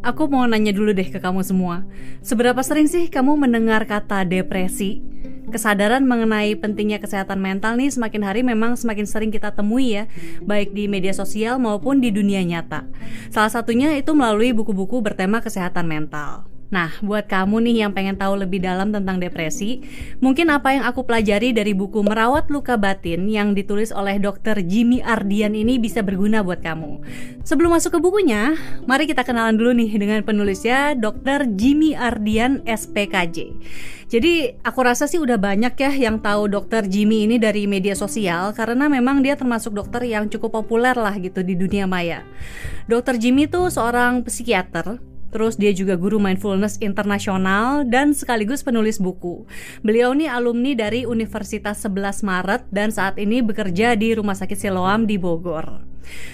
aku mau nanya dulu deh ke kamu semua. Seberapa sering sih kamu mendengar kata depresi? Kesadaran mengenai pentingnya kesehatan mental nih semakin hari memang semakin sering kita temui ya, baik di media sosial maupun di dunia nyata. Salah satunya itu melalui buku-buku bertema kesehatan mental. Nah, buat kamu nih yang pengen tahu lebih dalam tentang depresi, mungkin apa yang aku pelajari dari buku Merawat Luka Batin yang ditulis oleh Dr. Jimmy Ardian ini bisa berguna buat kamu. Sebelum masuk ke bukunya, mari kita kenalan dulu nih dengan penulisnya Dr. Jimmy Ardian SPKJ. Jadi aku rasa sih udah banyak ya yang tahu dokter Jimmy ini dari media sosial karena memang dia termasuk dokter yang cukup populer lah gitu di dunia maya. Dokter Jimmy tuh seorang psikiater Terus dia juga guru mindfulness internasional dan sekaligus penulis buku. Beliau ini alumni dari Universitas 11 Maret dan saat ini bekerja di Rumah Sakit Siloam di Bogor.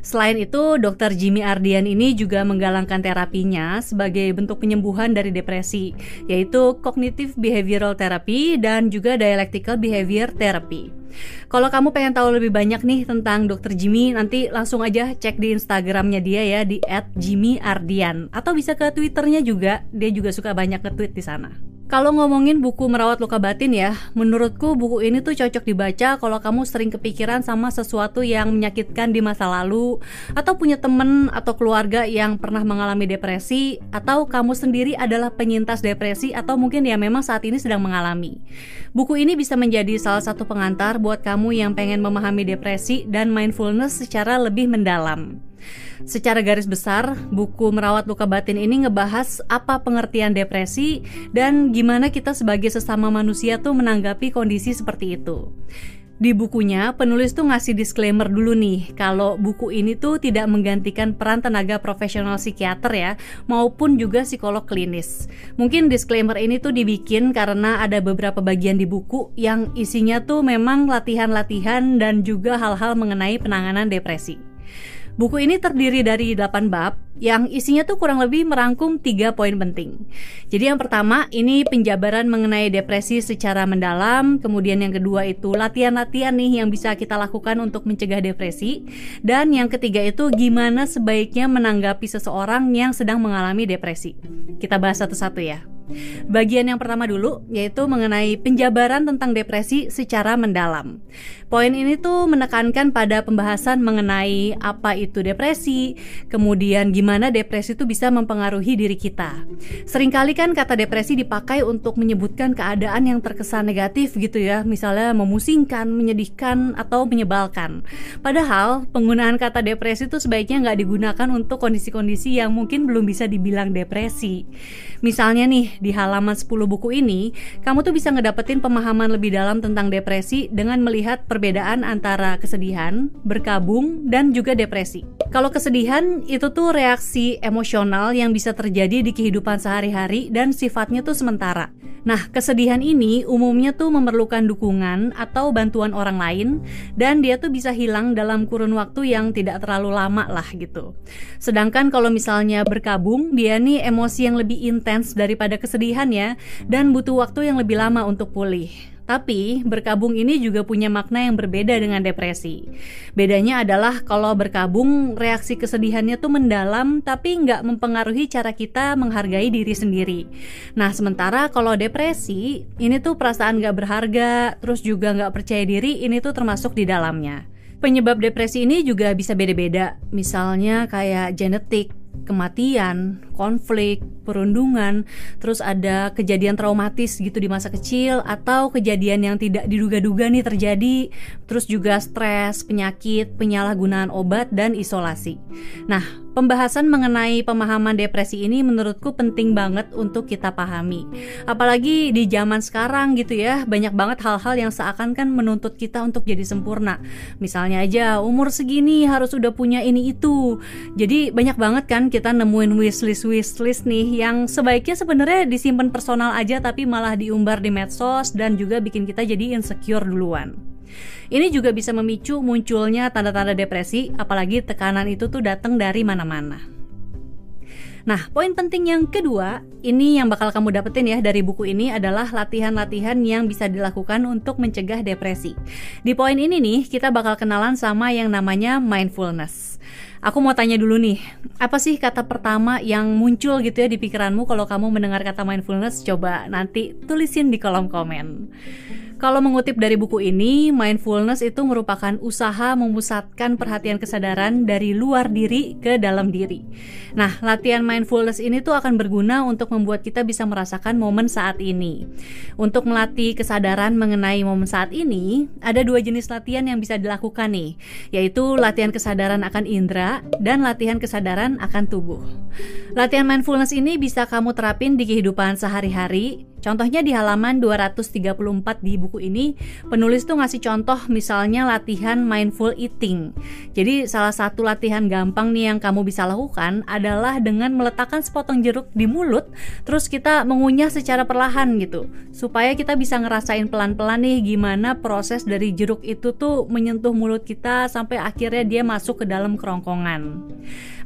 Selain itu, Dr. Jimmy Ardian ini juga menggalangkan terapinya sebagai bentuk penyembuhan dari depresi, yaitu cognitive behavioral therapy dan juga dialectical behavior therapy. Kalau kamu pengen tahu lebih banyak nih tentang Dr. Jimmy, nanti langsung aja cek di Instagramnya dia ya di @jimmyardian atau bisa ke Twitternya juga, dia juga suka banyak nge-tweet di sana. Kalau ngomongin buku merawat luka batin ya, menurutku buku ini tuh cocok dibaca kalau kamu sering kepikiran sama sesuatu yang menyakitkan di masa lalu, atau punya temen atau keluarga yang pernah mengalami depresi, atau kamu sendiri adalah penyintas depresi atau mungkin ya memang saat ini sedang mengalami. Buku ini bisa menjadi salah satu pengantar buat kamu yang pengen memahami depresi dan mindfulness secara lebih mendalam. Secara garis besar, buku Merawat Luka Batin ini ngebahas apa pengertian depresi dan gimana kita sebagai sesama manusia tuh menanggapi kondisi seperti itu. Di bukunya, penulis tuh ngasih disclaimer dulu nih, kalau buku ini tuh tidak menggantikan peran tenaga profesional psikiater ya, maupun juga psikolog klinis. Mungkin disclaimer ini tuh dibikin karena ada beberapa bagian di buku yang isinya tuh memang latihan-latihan dan juga hal-hal mengenai penanganan depresi. Buku ini terdiri dari 8 bab yang isinya tuh kurang lebih merangkum tiga poin penting. Jadi yang pertama ini penjabaran mengenai depresi secara mendalam, kemudian yang kedua itu latihan-latihan nih yang bisa kita lakukan untuk mencegah depresi, dan yang ketiga itu gimana sebaiknya menanggapi seseorang yang sedang mengalami depresi. Kita bahas satu-satu ya. Bagian yang pertama dulu yaitu mengenai penjabaran tentang depresi secara mendalam. Poin ini tuh menekankan pada pembahasan mengenai apa itu depresi, kemudian gimana depresi itu bisa mempengaruhi diri kita. Seringkali kan kata depresi dipakai untuk menyebutkan keadaan yang terkesan negatif gitu ya, misalnya memusingkan, menyedihkan, atau menyebalkan. Padahal penggunaan kata depresi itu sebaiknya nggak digunakan untuk kondisi-kondisi yang mungkin belum bisa dibilang depresi. Misalnya nih, di halaman 10 buku ini, kamu tuh bisa ngedapetin pemahaman lebih dalam tentang depresi dengan melihat perbedaan antara kesedihan, berkabung, dan juga depresi. Kalau kesedihan itu tuh reaksi emosional yang bisa terjadi di kehidupan sehari-hari dan sifatnya tuh sementara. Nah, kesedihan ini umumnya tuh memerlukan dukungan atau bantuan orang lain dan dia tuh bisa hilang dalam kurun waktu yang tidak terlalu lama lah gitu. Sedangkan kalau misalnya berkabung, dia nih emosi yang lebih intens daripada kesedihan ya dan butuh waktu yang lebih lama untuk pulih. Tapi berkabung ini juga punya makna yang berbeda dengan depresi. Bedanya adalah kalau berkabung reaksi kesedihannya tuh mendalam tapi nggak mempengaruhi cara kita menghargai diri sendiri. Nah sementara kalau depresi ini tuh perasaan nggak berharga, terus juga nggak percaya diri ini tuh termasuk di dalamnya. Penyebab depresi ini juga bisa beda-beda, misalnya kayak genetik, kematian, konflik, perundungan, terus ada kejadian traumatis gitu di masa kecil atau kejadian yang tidak diduga-duga nih terjadi, terus juga stres, penyakit, penyalahgunaan obat dan isolasi. Nah, pembahasan mengenai pemahaman depresi ini menurutku penting banget untuk kita pahami. Apalagi di zaman sekarang gitu ya, banyak banget hal-hal yang seakan kan menuntut kita untuk jadi sempurna. Misalnya aja umur segini harus udah punya ini itu. Jadi banyak banget kan kita nemuin wishlist wishlist nih yang sebaiknya sebenarnya disimpan personal aja tapi malah diumbar di medsos dan juga bikin kita jadi insecure duluan. Ini juga bisa memicu munculnya tanda-tanda depresi, apalagi tekanan itu tuh datang dari mana-mana. Nah, poin penting yang kedua, ini yang bakal kamu dapetin ya dari buku ini adalah latihan-latihan yang bisa dilakukan untuk mencegah depresi. Di poin ini nih, kita bakal kenalan sama yang namanya mindfulness. Aku mau tanya dulu nih, apa sih kata pertama yang muncul gitu ya di pikiranmu kalau kamu mendengar kata mindfulness? Coba nanti tulisin di kolom komen. Kalau mengutip dari buku ini, mindfulness itu merupakan usaha memusatkan perhatian kesadaran dari luar diri ke dalam diri. Nah, latihan mindfulness ini tuh akan berguna untuk membuat kita bisa merasakan momen saat ini. Untuk melatih kesadaran mengenai momen saat ini, ada dua jenis latihan yang bisa dilakukan nih, yaitu latihan kesadaran akan indera dan latihan kesadaran akan tubuh. Latihan mindfulness ini bisa kamu terapin di kehidupan sehari-hari, Contohnya di halaman 234 di buku ini, penulis tuh ngasih contoh misalnya latihan mindful eating. Jadi salah satu latihan gampang nih yang kamu bisa lakukan adalah dengan meletakkan sepotong jeruk di mulut, terus kita mengunyah secara perlahan gitu. Supaya kita bisa ngerasain pelan-pelan nih gimana proses dari jeruk itu tuh menyentuh mulut kita sampai akhirnya dia masuk ke dalam kerongkongan.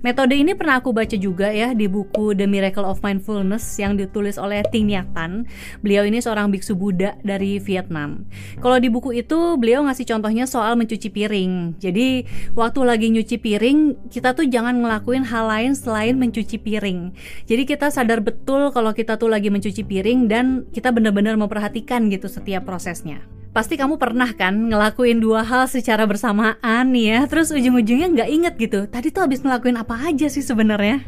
Metode ini pernah aku baca juga ya di buku The Miracle of Mindfulness yang ditulis oleh Ting Nhat Tan. Beliau ini seorang biksu Buddha dari Vietnam. Kalau di buku itu beliau ngasih contohnya soal mencuci piring. Jadi waktu lagi nyuci piring, kita tuh jangan ngelakuin hal lain selain mencuci piring. Jadi kita sadar betul kalau kita tuh lagi mencuci piring dan kita benar-benar memperhatikan gitu setiap prosesnya. Pasti kamu pernah kan ngelakuin dua hal secara bersamaan ya, terus ujung-ujungnya nggak inget gitu. Tadi tuh habis ngelakuin apa aja sih sebenarnya?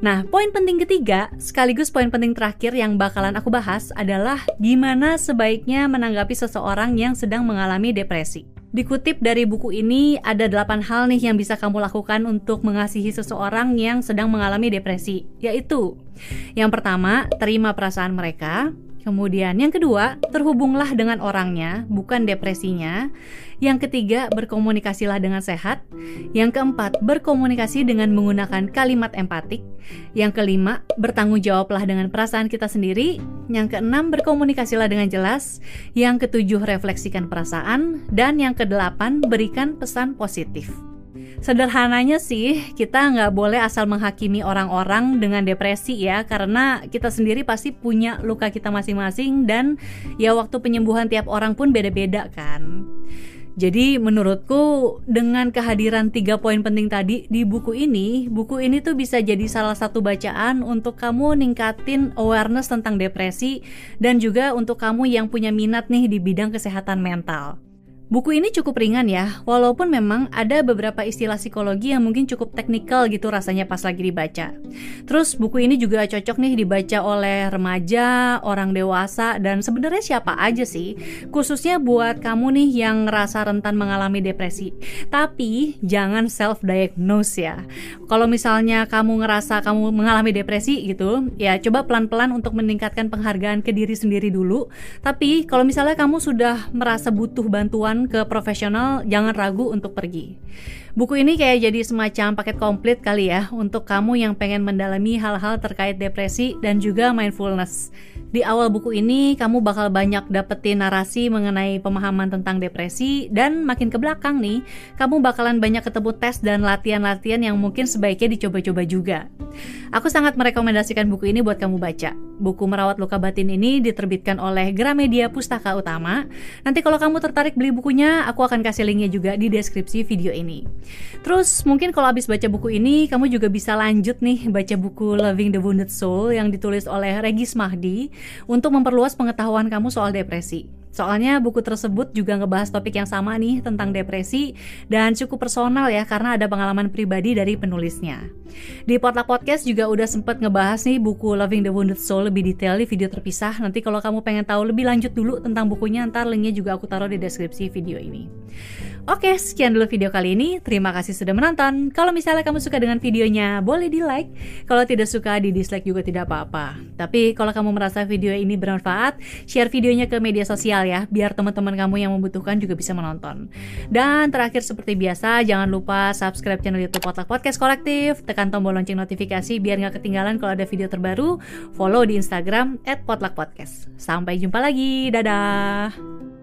Nah, poin penting ketiga, sekaligus poin penting terakhir yang bakalan aku bahas adalah gimana sebaiknya menanggapi seseorang yang sedang mengalami depresi. Dikutip dari buku ini, ada 8 hal nih yang bisa kamu lakukan untuk mengasihi seseorang yang sedang mengalami depresi, yaitu yang pertama, terima perasaan mereka. Kemudian yang kedua, terhubunglah dengan orangnya, bukan depresinya. Yang ketiga, berkomunikasilah dengan sehat. Yang keempat, berkomunikasi dengan menggunakan kalimat empatik. Yang kelima, bertanggung jawablah dengan perasaan kita sendiri. Yang keenam, berkomunikasilah dengan jelas. Yang ketujuh, refleksikan perasaan. Dan yang kedelapan, berikan pesan positif. Sederhananya sih, kita nggak boleh asal menghakimi orang-orang dengan depresi ya, karena kita sendiri pasti punya luka kita masing-masing dan ya waktu penyembuhan tiap orang pun beda-beda kan. Jadi menurutku dengan kehadiran tiga poin penting tadi di buku ini, buku ini tuh bisa jadi salah satu bacaan untuk kamu ningkatin awareness tentang depresi dan juga untuk kamu yang punya minat nih di bidang kesehatan mental. Buku ini cukup ringan ya, walaupun memang ada beberapa istilah psikologi yang mungkin cukup teknikal gitu rasanya pas lagi dibaca. Terus buku ini juga cocok nih dibaca oleh remaja, orang dewasa, dan sebenarnya siapa aja sih, khususnya buat kamu nih yang ngerasa rentan mengalami depresi. Tapi jangan self-diagnose ya. Kalau misalnya kamu ngerasa kamu mengalami depresi gitu, ya coba pelan-pelan untuk meningkatkan penghargaan ke diri sendiri dulu. Tapi kalau misalnya kamu sudah merasa butuh bantuan ke profesional, jangan ragu untuk pergi. Buku ini kayak jadi semacam paket komplit kali ya untuk kamu yang pengen mendalami hal-hal terkait depresi dan juga mindfulness. Di awal buku ini kamu bakal banyak dapetin narasi mengenai pemahaman tentang depresi dan makin ke belakang nih, kamu bakalan banyak ketemu tes dan latihan-latihan yang mungkin sebaiknya dicoba-coba juga. Aku sangat merekomendasikan buku ini buat kamu baca. Buku Merawat Luka Batin ini diterbitkan oleh Gramedia Pustaka Utama. Nanti kalau kamu tertarik beli bukunya, aku akan kasih linknya juga di deskripsi video ini. Terus mungkin kalau habis baca buku ini, kamu juga bisa lanjut nih baca buku Loving the Wounded Soul yang ditulis oleh Regis Mahdi untuk memperluas pengetahuan kamu soal depresi. Soalnya buku tersebut juga ngebahas topik yang sama nih tentang depresi dan cukup personal ya karena ada pengalaman pribadi dari penulisnya. Di Potluck Podcast juga udah sempet ngebahas nih buku Loving the Wounded Soul lebih detail di video terpisah. Nanti kalau kamu pengen tahu lebih lanjut dulu tentang bukunya, ntar linknya juga aku taruh di deskripsi video ini. Oke, sekian dulu video kali ini. Terima kasih sudah menonton. Kalau misalnya kamu suka dengan videonya, boleh di like. Kalau tidak suka, di dislike juga tidak apa-apa. Tapi kalau kamu merasa video ini bermanfaat, share videonya ke media sosial ya, biar teman-teman kamu yang membutuhkan juga bisa menonton. Dan terakhir seperti biasa, jangan lupa subscribe channel YouTube Potluck Podcast Kolektif, tekan tombol lonceng notifikasi biar nggak ketinggalan kalau ada video terbaru, follow di Instagram @potluckpodcast. Sampai jumpa lagi, dadah.